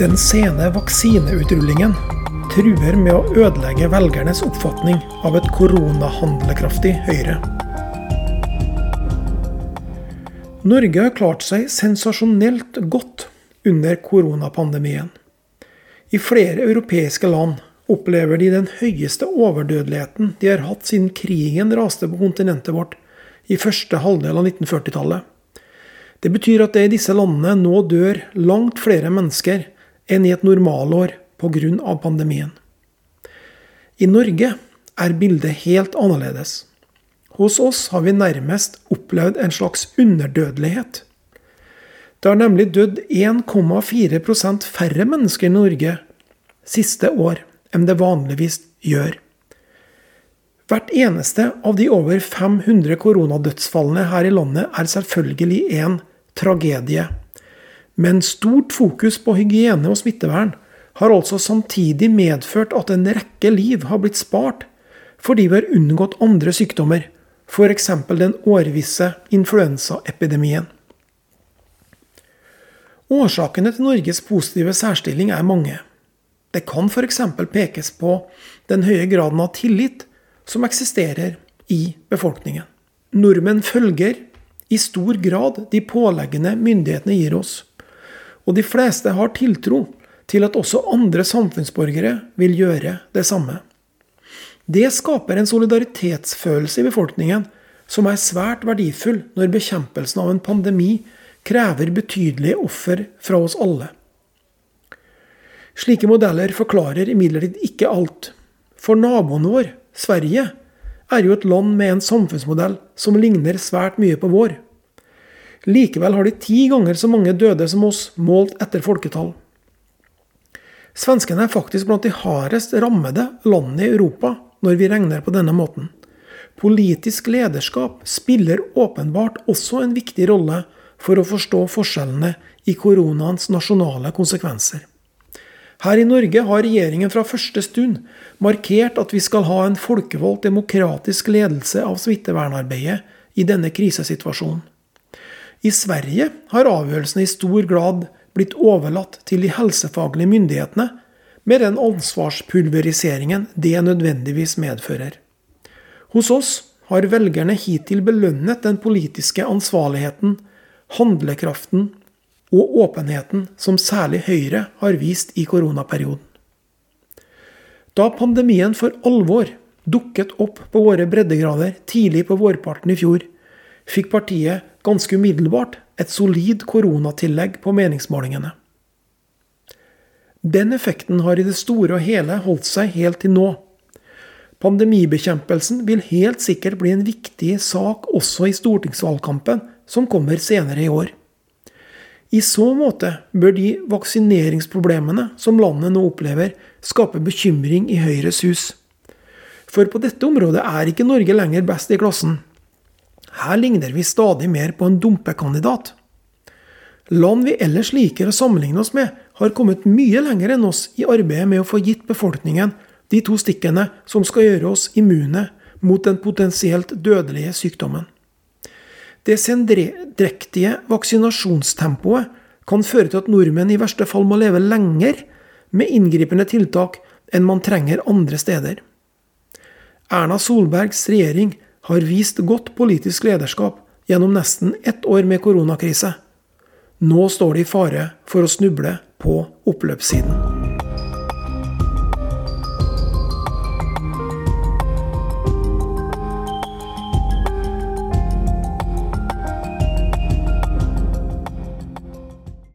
Den sene vaksineutrulingen truer med å ødelegge velgernes oppfatning av et koronahandlekraftig Høyre. Norge har klart seg sensasjonelt godt under koronapandemien. I flere europeiske land opplever de den høyeste overdødeligheten de har hatt siden krigen raste på kontinentet vårt i første halvdel av 1940-tallet. Det betyr at det i disse landene nå dør langt flere mennesker enn i et normalår pga. pandemien. I Norge er bildet helt annerledes. Hos oss har vi nærmest opplevd en slags underdødelighet. Det har nemlig dødd 1,4% færre mennesker i Norge siste år enn det vanligvis gjør. Hvert eneste av de over 500 koronadødsfallene her i landet er selvfølgelig en tragedie. Men stort fokus på hygiene og smittevern har altså samtidig medført at en rekke liv har blitt spart fordi vi har unngått andre sykdommer, f.eks. den årvisse influensaepidemien. Årsakene til Norges positive særstilling er mange. Det kan f.eks. pekes på den høye graden av tillit som eksisterer i befolkningen. Nordmenn følger i stor grad de påleggene myndighetene gir oss. Og de fleste har tiltro til at også andre samfunnsborgere vil gjøre det samme. Det skaper en solidaritetsfølelse i befolkningen som er svært verdifull når bekjempelsen av en pandemi krever betydelige offer fra oss alle. Slike modeller forklarer imidlertid ikke alt. For naboen vår, Sverige, er jo et land med en samfunnsmodell som ligner svært mye på vår. Likevel har de ti ganger så mange døde som oss, målt etter folketall. Svenskene er faktisk blant de hardest rammede landene i Europa når vi regner på denne måten. Politisk lederskap spiller åpenbart også en viktig rolle for å forstå forskjellene i koronaens nasjonale konsekvenser. Her i Norge har regjeringen fra første stund markert at vi skal ha en folkevalgt demokratisk ledelse av smittevernarbeidet i denne krisesituasjonen. I Sverige har avgjørelsene i stor grad blitt overlatt til de helsefaglige myndighetene, med den ansvarspulveriseringen det nødvendigvis medfører. Hos oss har velgerne hittil belønnet den politiske ansvarligheten, handlekraften og åpenheten som særlig Høyre har vist i koronaperioden. Da pandemien for alvor dukket opp på våre breddegrader tidlig på vårparten i fjor, fikk partiet ganske umiddelbart et solid koronatillegg på meningsmålingene. Den effekten har i det store og hele holdt seg helt til nå. Pandemibekjempelsen vil helt sikkert bli en viktig sak også i stortingsvalgkampen som kommer senere i år. I så måte bør de vaksineringsproblemene som landet nå opplever, skape bekymring i Høyres hus. For på dette området er ikke Norge lenger best i klassen. Her ligner vi stadig mer på en dumpekandidat. Land vi ellers liker å sammenligne oss med, har kommet mye lenger enn oss i arbeidet med å få gitt befolkningen de to stikkene som skal gjøre oss immune mot den potensielt dødelige sykdommen. Det sendrektige vaksinasjonstempoet kan føre til at nordmenn i verste fall må leve lenger med inngripende tiltak enn man trenger andre steder. Erna Solbergs regjering har vist godt politisk lederskap gjennom nesten ett år med koronakrise. Nå står de i fare for å snuble på oppløpssiden.